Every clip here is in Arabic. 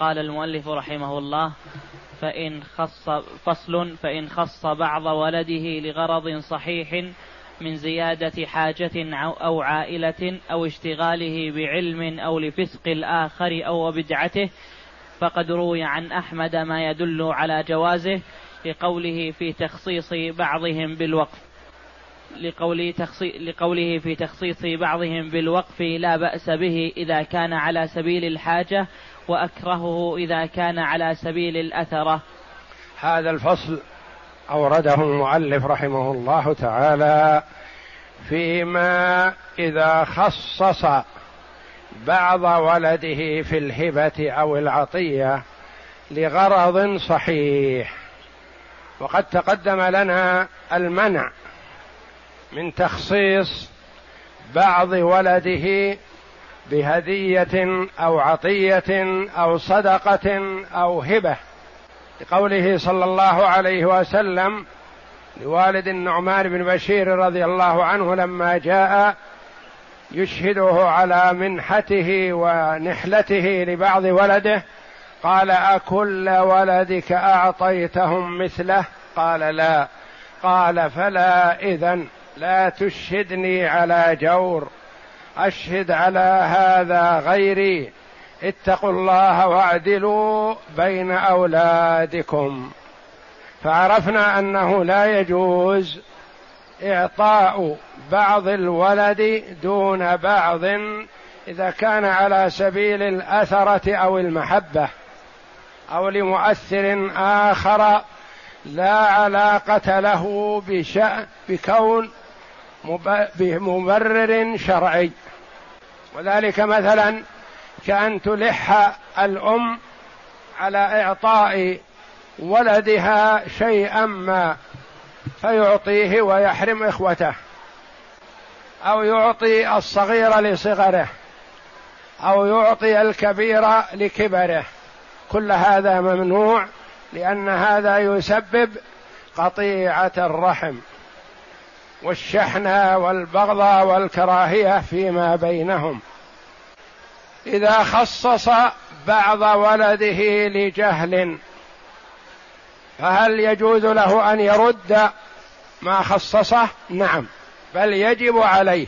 قال المؤلف رحمه الله فإن خص فصل فإن خص بعض ولده لغرض صحيح من زيادة حاجة أو عائلة أو اشتغاله بعلم أو لفسق الآخر أو بدعته فقد روي عن أحمد ما يدل على جوازه لقوله في تخصيص بعضهم بالوقف لقوله, لقوله في تخصيص بعضهم بالوقف لا بأس به إذا كان على سبيل الحاجة وأكرهه إذا كان على سبيل الأثرة. هذا الفصل أورده المؤلف رحمه الله تعالى فيما إذا خصص بعض ولده في الهبة أو العطية لغرض صحيح. وقد تقدم لنا المنع من تخصيص بعض ولده بهدية أو عطية أو صدقة أو هبة. لقوله صلى الله عليه وسلم لوالد النعمان بن بشير رضي الله عنه لما جاء يشهده على منحته ونحلته لبعض ولده قال أكل ولدك أعطيتهم مثله؟ قال لا. قال فلا إذن لا تشهدني على جور. أشهد على هذا غيري. اتقوا الله واعدلوا بين أولادكم. فعرفنا أنه لا يجوز إعطاء بعض الولد دون بعض إذا كان على سبيل الأثرة أو المحبة أو لمؤثر آخر لا علاقة له بشأن بكون بمبرر شرعي. وذلك مثلا كأن تلح الأم على إعطاء ولدها شيئا ما فيعطيه ويحرم إخوته أو يعطي الصغير لصغره أو يعطي الكبير لكبره. كل هذا ممنوع لأن هذا يسبب قطيعة الرحم. والشحن والبغض والكراهية فيما بينهم. إذا خصص بعض ولده لجهل فهل يجوز له أن يرد ما خصصه؟ نعم بل يجب عليه.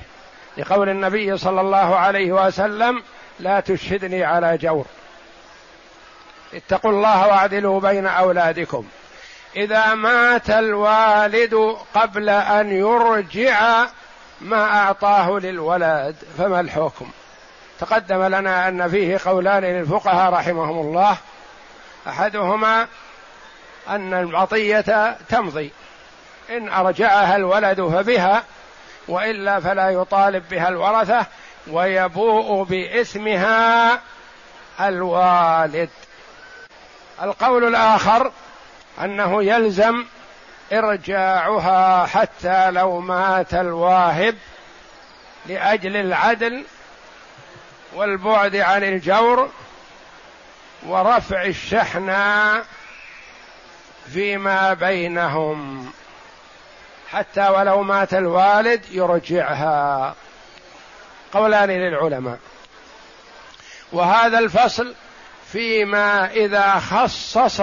لقول النبي صلى الله عليه وسلم لا تشهدني على جور. اتقوا الله واعدلوا بين أولادكم. إذا مات الوالد قبل أن يرجع ما أعطاه للولد فما الحكم؟ تقدم لنا أن فيه قولان للفقهاء رحمهم الله. أحدهما أن العطية تمضي. إن أرجعها الولد فبها وإلا فلا يطالب بها الورثة ويبوء باثمها الوالد. القول الآخر أنه يلزم إرجاعها حتى لو مات الواهب لأجل العدل والبعد عن الجور ورفع الشحنة فيما بينهم. حتى ولو مات الوالد يرجعها. قولان للعلماء. وهذا الفصل فيما إذا خصص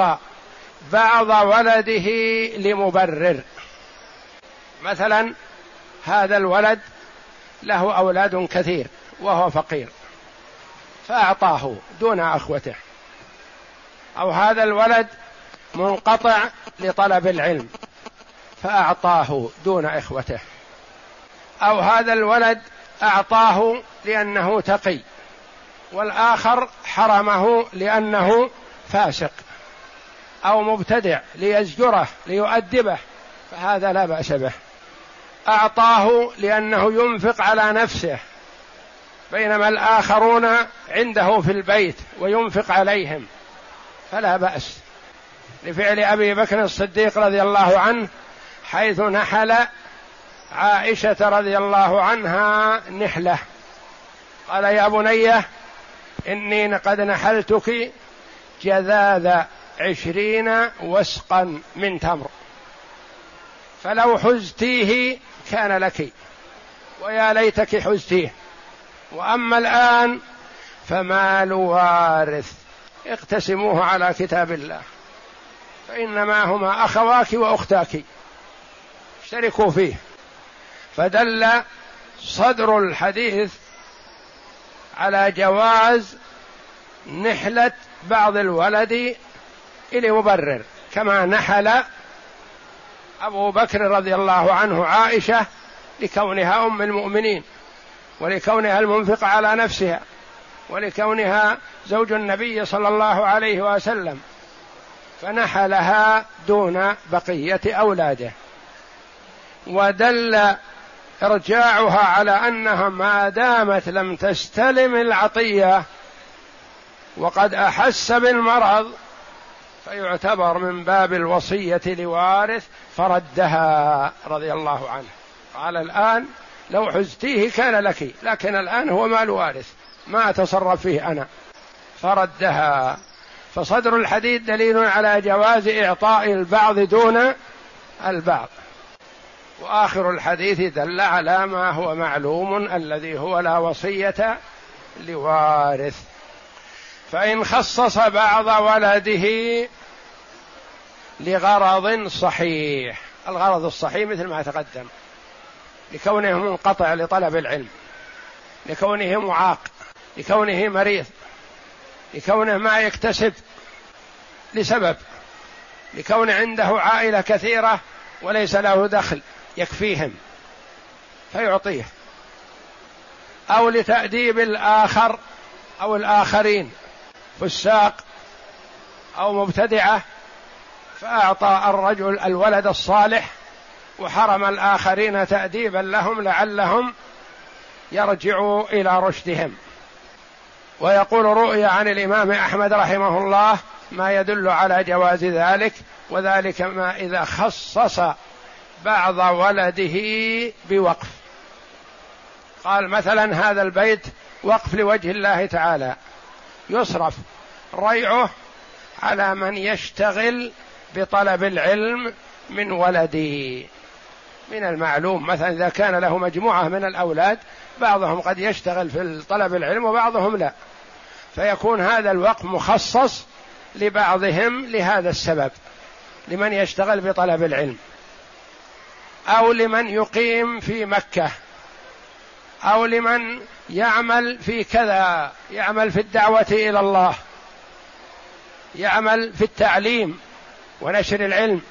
بعض ولده لمبرر. مثلا هذا الولد له أولاد كثير وهو فقير فأعطاه دون أخوته. أو هذا الولد منقطع لطلب العلم فأعطاه دون إخوته. أو هذا الولد أعطاه لأنه تقي والآخر حرمه لأنه فاسق. أو مبتدع ليزجره ليؤدبه فهذا لا بأس به. أعطاه لأنه ينفق على نفسه بينما الآخرون عنده في البيت وينفق عليهم فلا بأس. لفعل أبي بكر الصديق رضي الله عنه حيث نحل عائشة رضي الله عنها نحلة. قال يا بنية إني قد نحلتك جذاذ عشرين وسقا من تمر. فلو حزتيه كان لك. ويا ليتك حزتيه. وأما الآن فمال وارث. اقتسموه على كتاب الله. فإنما هما أخواك وأختاك. اشتركوا فيه. فدل صدر الحديث على جواز نحلة بعض الولد إلى مبرر كما نحل أبو بكر رضي الله عنه عائشة لكونها أم المؤمنين ولكونها المنفق على نفسها ولكونها زوج النبي صلى الله عليه وسلم. فنحلها دون بقية أولاده. ودل إرجاعها على أنها ما دامت لم تستلم العطية وقد أحس بالمرض فيعتبر من باب الوصية لوارث فردها رضي الله عنه. قال الآن لو حزتيه كان لك لكن الآن هو مال وارث. ما أتصرف فيه أنا. فردها. فصدر الحديث دليل على جواز إعطاء البعض دون البعض. وآخر الحديث دل على ما هو معلوم الذي هو لا وصية لوارث. فإن خصص بعض ولده لغرض صحيح. الغرض الصحيح مثل ما تقدم. لكونه منقطع لطلب العلم. لكونه معاق لكونه مريض. لكونه ما يكتسب لسبب. لكون عنده عائلة كثيرة وليس له دخل يكفيهم. فيعطيه. أو لتأديب الآخر أو الآخرين. فساق أو مبتدعة فأعطى الرجل الولد الصالح وحرم الآخرين تأديبا لهم لعلهم يرجعوا إلى رشدهم. ويقول رؤيا عن الإمام أحمد رحمه الله ما يدل على جواز ذلك وذلك ما إذا خصص بعض ولده بوقف. قال مثلا هذا البيت وقف لوجه الله تعالى. يصرف ريعه على من يشتغل بطلب العلم من ولدي من المعلوم مثلا إذا كان له مجموعة من الأولاد بعضهم قد يشتغل في طلب العلم وبعضهم لا. فيكون هذا الوقف مخصص لبعضهم لهذا السبب لمن يشتغل بطلب العلم أو لمن يقيم في مكة. أو لمن يعمل في كذا يعمل في الدعوة إلى الله يعمل في التعليم ونشر العلم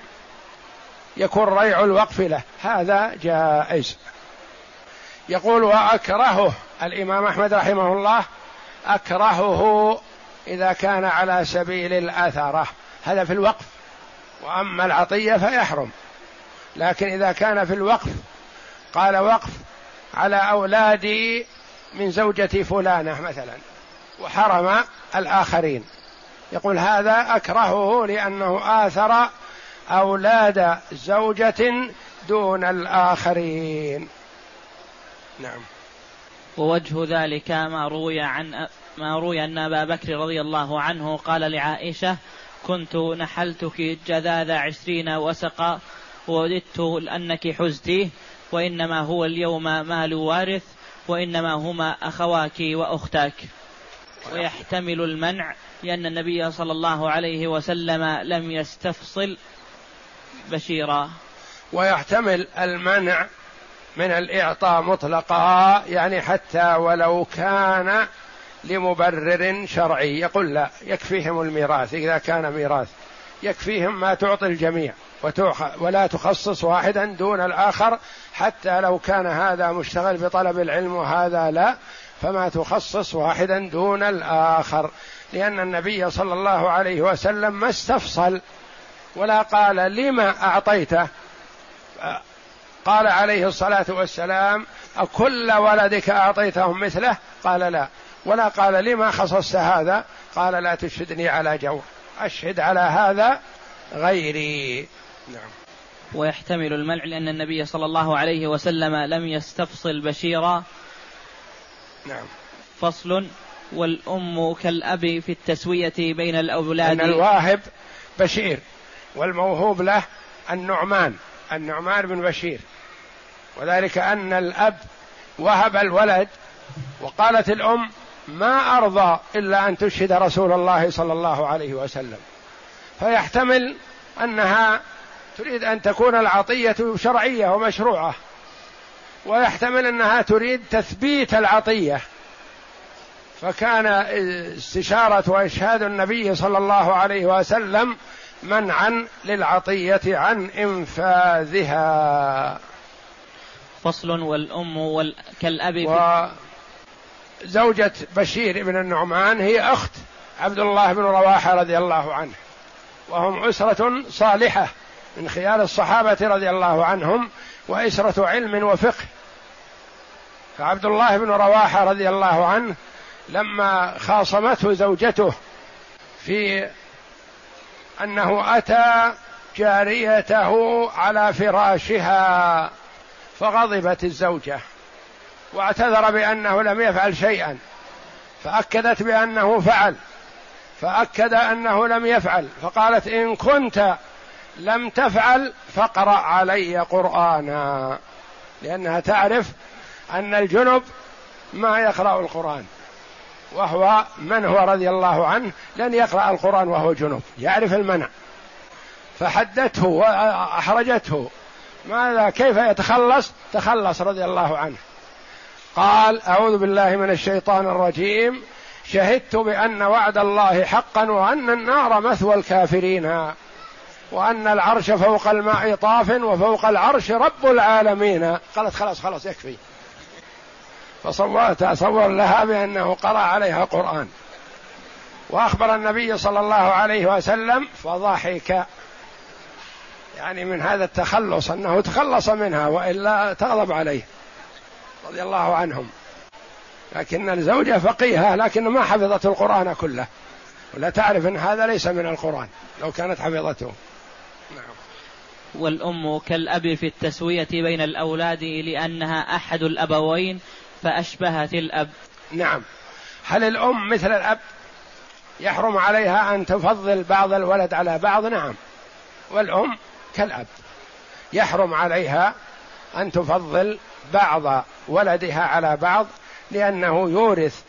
يكون ريع الوقف له. هذا جائز. يقول وأكرهه الإمام أحمد رحمه الله أكرهه إذا كان على سبيل الأثرة. هذا في الوقف. وأما العطية فيحرم. لكن إذا كان في الوقف قال وقف على أولادي من زوجة فلانة مثلا وحرم الآخرين. يقول هذا أكرهه لأنه آثر أولاد زوجة دون الآخرين. نعم. ووجه ذلك ما روي عن ما روي أن أبا بكر رضي الله عنه قال لعائشة كنت نحلتك جذاذ عشرين وسقا ووددت أنك حزتيه وإنما هو اليوم مال وارث وإنما هما أخواك وأختاك. ويحتمل المنع لأن النبي صلى الله عليه وسلم لم يستفصل بشيرا. ويحتمل المنع من الإعطاء مطلقا يعني حتى ولو كان لمبرر شرعي. يقول لا يكفيهم الميراث. إذا كان ميراث يكفيهم ما تعطي الجميع. ولا تخصص واحدا دون الآخر حتى لو كان هذا مشتغل بطلب العلم وهذا لا فما تخصص واحدا دون الآخر. لأن النبي صلى الله عليه وسلم ما استفصل ولا قال لما أعطيته؟ قال عليه الصلاة والسلام أكل ولدك أعطيتهم مثله؟ قال لا. ولا قال لما خصصت هذا؟ قال لا تشهدني على جو أشهد على هذا غيري. نعم. ويحتمل المنع لأن النبي صلى الله عليه وسلم لم يستفصل بشيرا. نعم. فصل. والأم كالأب في التسوية بين الأولاد. أن الواهب بشير والموهوب له النعمان النعمان بن بشير. وذلك أن الأب وهب الولد وقالت الأم ما أرضى إلا أن تشهد رسول الله صلى الله عليه وسلم. فيحتمل أنها تريد أن تكون العطية شرعية ومشروعة ويحتمل أنها تريد تثبيت العطية. فكان استشارة وإشهاد النبي صلى الله عليه وسلم منعا للعطية عن إنفاذها. فصل والأم وال... كالأب وزوجة بشير بن النعمان هي أخت عبد الله بن رواحة رضي الله عنه وهم أسرة صالحة. من خيار الصحابة رضي الله عنهم وإسرة علم وفقه. فعبد الله بن رواحة رضي الله عنه لما خاصمته زوجته في أنه أتى جاريته على فراشها فغضبت الزوجة واعتذر بأنه لم يفعل شيئا فأكدت بأنه فعل فأكد أنه لم يفعل فقالت إن كنت لم تفعل فاقرأ علي قرآنا. لأنها تعرف أن الجنب ما يقرأ القرآن. وهو من هو رضي الله عنه لن يقرأ القرآن وهو جنوب يعرف المنع. فحدته وأحرجته. ماذا؟ كيف يتخلص؟ تخلص رضي الله عنه. قال أعوذ بالله من الشيطان الرجيم. شهدت بأن وعد الله حقا وأن النار مثوى الكافرين. وأن العرش فوق الماء طاف وفوق العرش رب العالمين. قالت خلاص خلاص يكفي. فصورت صور لها بأنه قرأ عليها قرآن وأخبر النبي صلى الله عليه وسلم فضحك. يعني من هذا التخلص أنه تخلص منها وإلا تغضب عليه رضي الله عنهم. لكن الزوجة فقيهة لكن ما حفظت القرآن كله. ولا تعرف أن هذا ليس من القرآن لو كانت حفظته. والأم كالأب في التسوية بين الأولاد لأنها أحد الأبوين فأشبهت الأب. نعم. هل الأم مثل الأب يحرم عليها أن تفضل بعض الولد على بعض؟ نعم. والأم كالأب يحرم عليها أن تفضل بعض ولدها على بعض لأنه يورث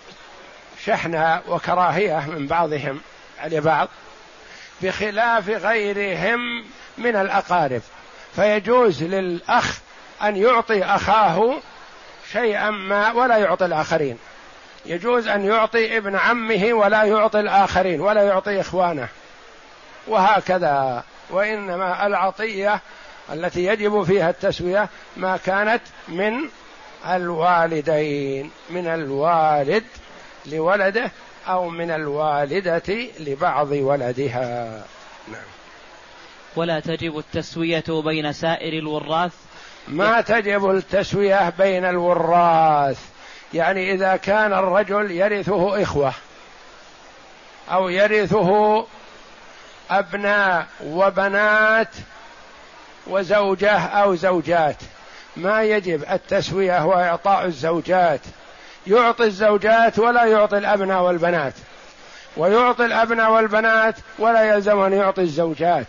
شحنة وكراهية من بعضهم لبعض بخلاف غيرهم من الأقارب. فيجوز للأخ أن يعطي أخاه شيئا ما ولا يعطي الآخرين. يجوز أن يعطي ابن عمه ولا يعطي الآخرين ولا يعطي إخوانه. وهكذا. وإنما العطية التي يجب فيها التسوية ما كانت من الوالدين من الوالد لولده أو من الوالدة لبعض ولدها. نعم. ولا تجب التسوية بين سائر الوراث؟ ما تجب التسوية بين الوراث. يعني إذا كان الرجل يرثه إخوة أو يرثه أبناء وبنات وزوجة أو زوجات ما يجب التسوية واعطاء الزوجات. يعطي الزوجات ولا يعطي الأبناء والبنات ويعطي الأبناء والبنات ولا يلزم أن يعطي الزوجات.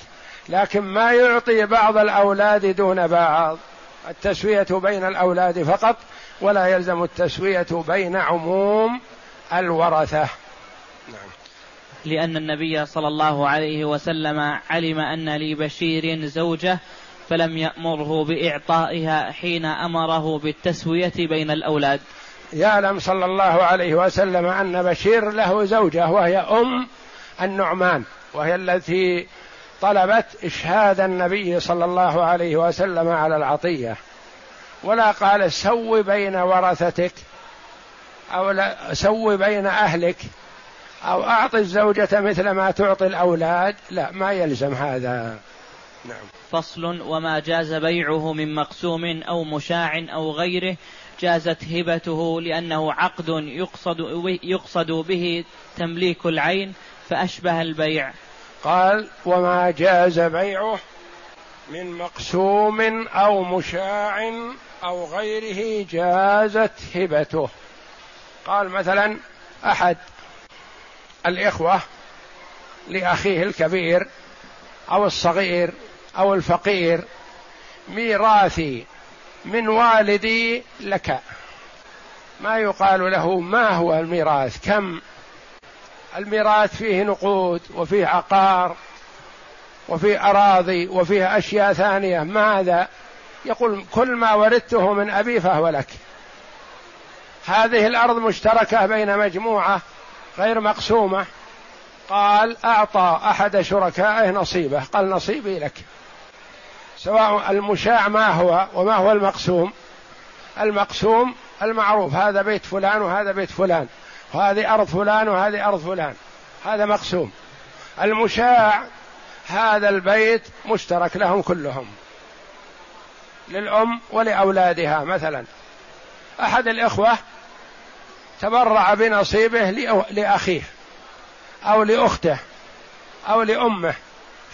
لكن ما يعطي بعض الأولاد دون بعض. التسوية بين الأولاد فقط ولا يلزم التسوية بين عموم الورثة. نعم. لأن النبي صلى الله عليه وسلم علم أن لبشير زوجة فلم يأمره بإعطائها حين أمره بالتسوية بين الأولاد. يعلم صلى الله عليه وسلم أن بشير له زوجة وهي أم النعمان وهي التي طلبت إشهاد النبي صلى الله عليه وسلم على العطية. ولا قال سو بين ورثتك أو لا سو بين أهلك أو أعطي الزوجة مثل ما تعطي الأولاد. لا ما يلزم هذا. نعم. فصل وما جاز بيعه من مقسوم أو مشاع أو غيره جازت هبته لأنه عقد يقصد يقصد به تمليك العين فأشبه البيع. قال وما جاز بيعه من مقسوم أو مشاع أو غيره جازت هبته. قال مثلا أحد الإخوة لأخيه الكبير أو الصغير أو الفقير ميراثي من والدي لك. ما يقال له ما هو الميراث كم؟ الميراث فيه نقود وفيه عقار وفيه أراضي وفيه أشياء ثانية. ماذا؟ يقول كل ما وردته من أبي فهو لك. هذه الأرض مشتركة بين مجموعة غير مقسومة. قال أعطى أحد شركائه نصيبه. قال نصيبي لك. سواء المشاع ما هو وما هو المقسوم. المقسوم المعروف. هذا بيت فلان وهذا بيت فلان. وهذه أرض فلان وهذه أرض فلان. هذا مقسوم. المشاع هذا البيت مشترك لهم كلهم. للأم ولأولادها مثلا. أحد الإخوة تبرع بنصيبه لأخيه أو لأخته أو لأمه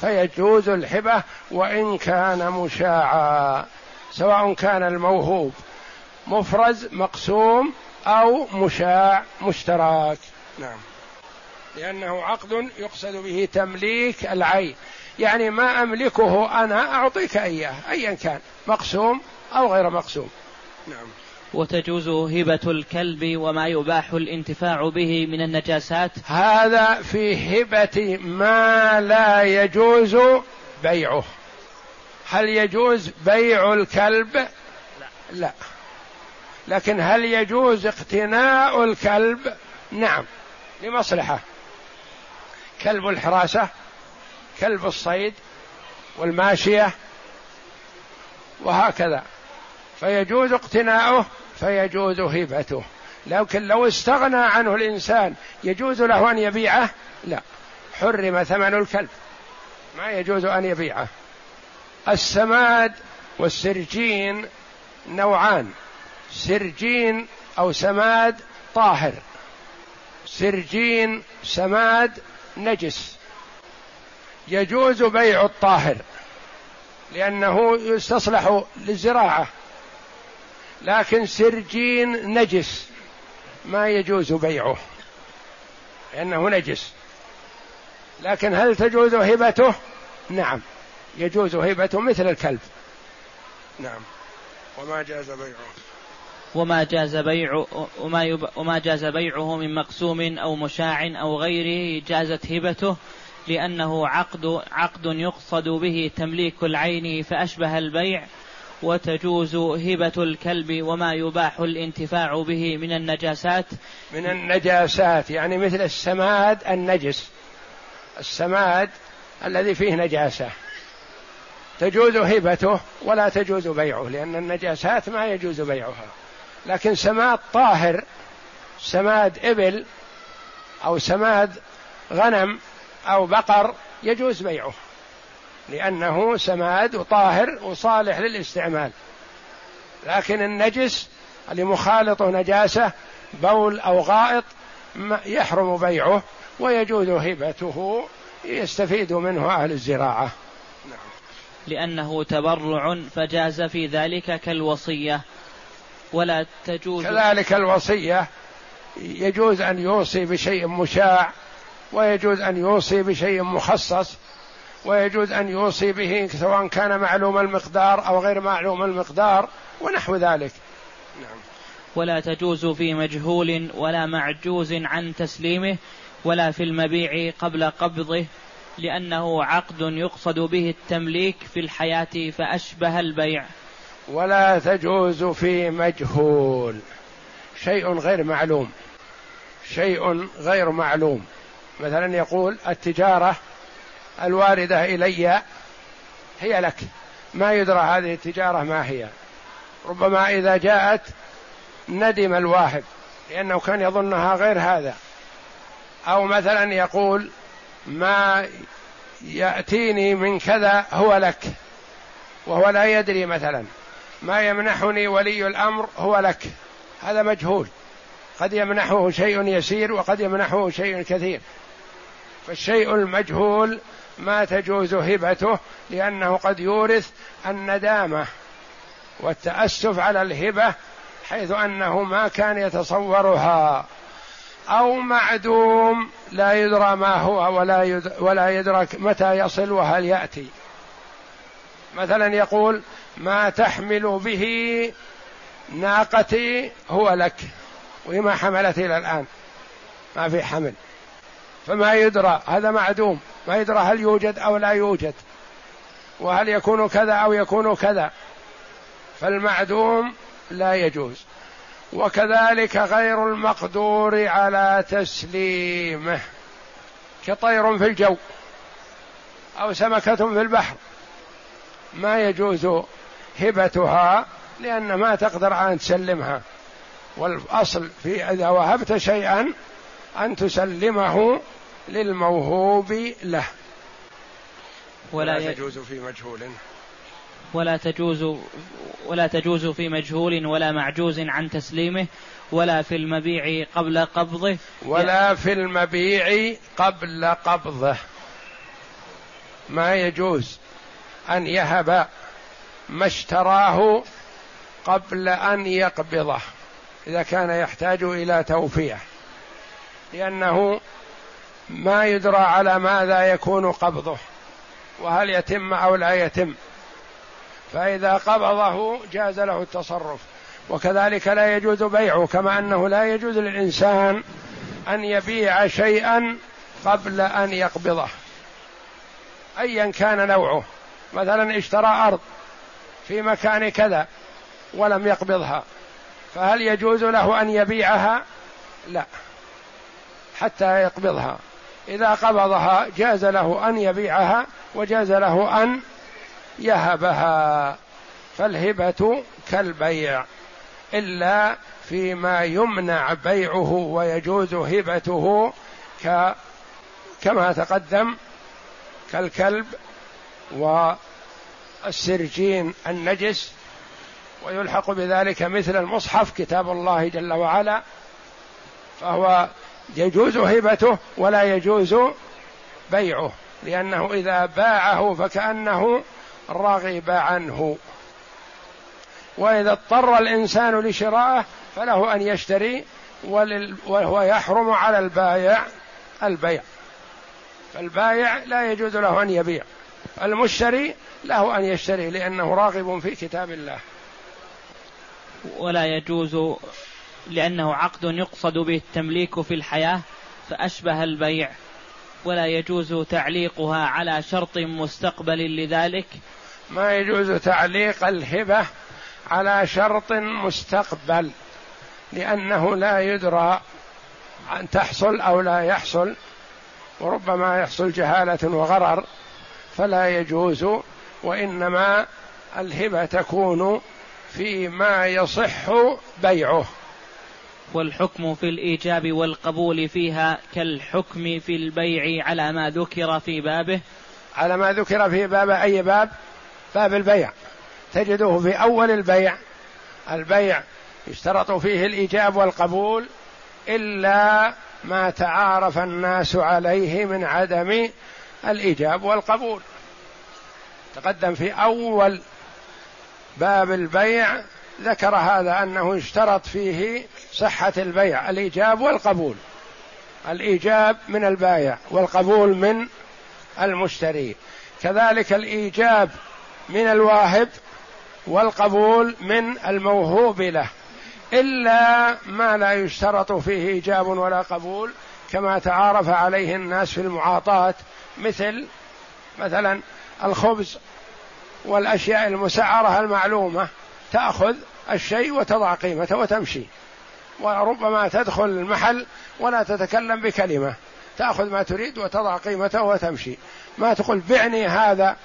فيجوز الحبة وإن كان مشاعا سواء كان الموهوب. مفرز مقسوم أو مشاع مشترك. نعم. لأنه عقد يقصد به تمليك العين. يعني ما أملكه أنا أعطيك إياه أيا كان مقسوم أو غير مقسوم. نعم. وتجوز هبة الكلب وما يباح الانتفاع به من النجاسات. هذا في هبة ما لا يجوز بيعه. هل يجوز بيع الكلب؟ لا, لا. لكن هل يجوز اقتناء الكلب؟ نعم. لمصلحة. كلب الحراسة كلب الصيد والماشية وهكذا. فيجوز اقتناؤه فيجوز هبته. لكن لو استغنى عنه الإنسان يجوز له أن يبيعه؟ لا. حرم ثمن الكلب. ما يجوز أن يبيعه. السماد والسرجين نوعان. سرجين أو سماد طاهر. سرجين سماد نجس. يجوز بيع الطاهر لأنه يستصلح للزراعة. لكن سرجين نجس ما يجوز بيعه لأنه نجس. لكن هل تجوز هبته؟ نعم يجوز هبته مثل الكلب. نعم. وما جاز بيعه. وما جاز بيع وما, يب وما جاز بيعه من مقسوم أو مشاع أو غيره جازت هبته لأنه عقد عقد يقصد به تمليك العين فأشبه البيع وتجوز هبة الكلب وما يباح الانتفاع به من النجاسات. من النجاسات يعني مثل السماد النجس. السماد الذي فيه نجاسة. تجوز هبته ولا تجوز بيعه لأن النجاسات ما يجوز بيعها. لكن سماد طاهر سماد إبل أو سماد غنم أو بقر يجوز بيعه لأنه سماد وطاهر وصالح للاستعمال لكن النجس اللي مخالط نجاسة بول أو غائط يحرم بيعه ويجوز هبته يستفيد منه أهل الزراعة. لأنه تبرع فجاز في ذلك كالوصية ولا تجوز كذلك الوصية يجوز أن يوصي بشيء مشاع ويجوز أن يوصي بشيء مخصص ويجوز أن يوصي به سواء كان معلوم المقدار أو غير معلوم المقدار ونحو ذلك نعم. ولا تجوز في مجهول ولا معجوز عن تسليمه ولا في المبيع قبل قبضه لأنه عقد يقصد به التمليك في الحياة فأشبه البيع ولا تجوز في مجهول. شيء غير معلوم. شيء غير معلوم. مثلا يقول التجارة الواردة إلي هي لك. ما يدرى هذه التجارة ما هي. ربما إذا جاءت ندم الواهب لأنه كان يظنها غير هذا. أو مثلا يقول ما يأتيني من كذا هو لك وهو لا يدري مثلا. ما يمنحني ولي الأمر هو لك. هذا مجهول. قد يمنحه شيء يسير وقد يمنحه شيء كثير. فالشيء المجهول ما تجوز هبته لأنه قد يورث الندامة والتأسف على الهبة حيث أنه ما كان يتصورها. أو معدوم لا يدرى ما هو ولا ولا يدرك متى يصل وهل يأتي. مثلا يقول ما تحمل به ناقتي هو لك وما حملت إلى الآن. ما في حمل. فما يدرى هذا معدوم. ما يدرى هل يوجد أو لا يوجد وهل يكون كذا أو يكون كذا. فالمعدوم لا يجوز. وكذلك غير المقدور على تسليمه. كطير في الجو أو سمكة في البحر. ما يجوز هبتها لأن ما تقدر ان تسلمها. والأصل في إذا وهبت شيئا أن تسلمه للموهوب له. ولا, ولا تجوز في مجهول. ولا تجوز ولا تجوز في مجهول ولا معجوز عن تسليمه ولا في المبيع قبل قبضه. ولا في المبيع قبل قبضه. ما يجوز أن يهب ما اشتراه قبل أن يقبضه إذا كان يحتاج إلى توفية لأنه ما يدرى على ماذا يكون قبضه وهل يتم أو لا يتم. فإذا قبضه جاز له التصرف وكذلك لا يجوز بيعه كما أنه لا يجوز للإنسان أن يبيع شيئا قبل أن يقبضه أيا كان نوعه. مثلا اشترى أرض في مكان كذا ولم يقبضها فهل يجوز له أن يبيعها؟ لا حتى يقبضها إذا قبضها جاز له أن يبيعها وجاز له أن يهبها فالهبة كالبيع إلا فيما يمنع بيعه ويجوز هبته ك كما تقدم كالكلب والسرجين النجس ويلحق بذلك مثل المصحف كتاب الله جل وعلا فهو يجوز هبته ولا يجوز بيعه لأنه إذا باعه فكأنه رغب عنه. وإذا اضطر الإنسان لشرائه فله أن يشتري وهو يحرم على البايع البيع فالبايع لا يجوز له أن يبيع. المشتري له أن يشتري لأنه راغب في كتاب الله. ولا يجوز لأنه عقد يقصد به التمليك في الحياة فأشبه البيع ولا يجوز تعليقها على شرط مستقبل لذلك. ما يجوز تعليق الهبة على شرط مستقبل لأنه لا يدرى أن تحصل أو لا يحصل وربما يحصل جهالة وغرر. فلا يجوز وإنما الهبة تكون فيما يصح بيعه. والحكم في الإيجاب والقبول فيها كالحكم في البيع على ما ذكر في بابه. على ما ذكر في باب أي باب؟ باب البيع. تجده في أول البيع. البيع يشترط فيه الإيجاب والقبول إلا ما تعارف الناس عليه من عدم الإيجاب والقبول. تقدم في أول باب البيع ذكر هذا أنه اشترط فيه صحة البيع الإيجاب والقبول. الإيجاب من البايع والقبول من المشتري. كذلك الإيجاب من الواهب والقبول من الموهوب له. إلا ما لا يشترط فيه إيجاب ولا قبول كما تعارف عليه الناس في المعاطاة مثل مثلا الخبز والأشياء المسعرة المعلومة تأخذ الشيء وتضع قيمته وتمشي. وربما تدخل المحل ولا تتكلم بكلمة تأخذ ما تريد وتضع قيمته وتمشي. ما تقول بعني هذا؟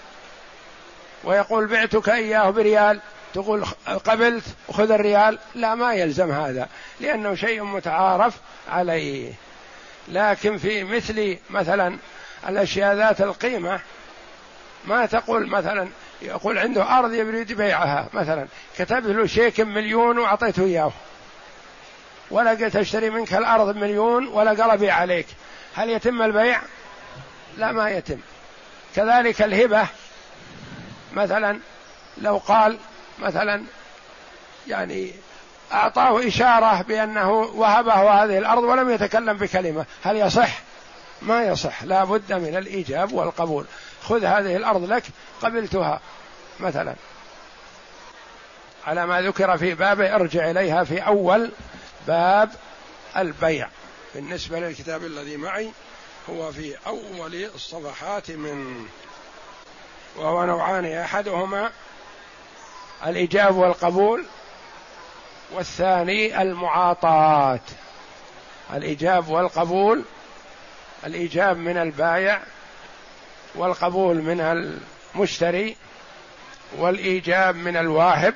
ويقول بعتك إياه بريال تقول قبلت وخذ الريال. لا ما يلزم هذا لأنه شيء متعارف عليه. لكن في مثل مثلا الأشياء ذات القيمة. ما تقول مثلا يقول عنده أرض يريد بيعها مثلا كتب له شيك مليون وأعطيته إياه. ولا قلت أشتري منك الأرض مليون ولا قال بيع عليك. هل يتم البيع؟ لا ما يتم. كذلك الهبة. مثلا لو قال مثلا يعني أعطاه إشارة بأنه وهبه هذه الأرض ولم يتكلم بكلمة هل يصح؟ ما يصح. لا بد من الإيجاب والقبول. خذ هذه الأرض لك قبلتها مثلا. على ما ذكر في بابه ارجع إليها في أول باب البيع. بالنسبة للكتاب الذي معي هو في أول الصفحات من وهو نوعان أحدهما الإيجاب والقبول والثاني المعاطاة. الإيجاب والقبول الإيجاب من البايع والقبول من المشتري والإيجاب من الواهب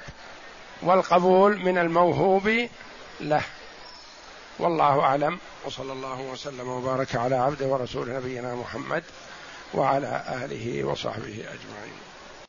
والقبول من الموهوب له. والله أعلم. وصلى الله وسلم وبارك على عبده ورسول نبينا محمد وعلى آله وصحبه أجمعين.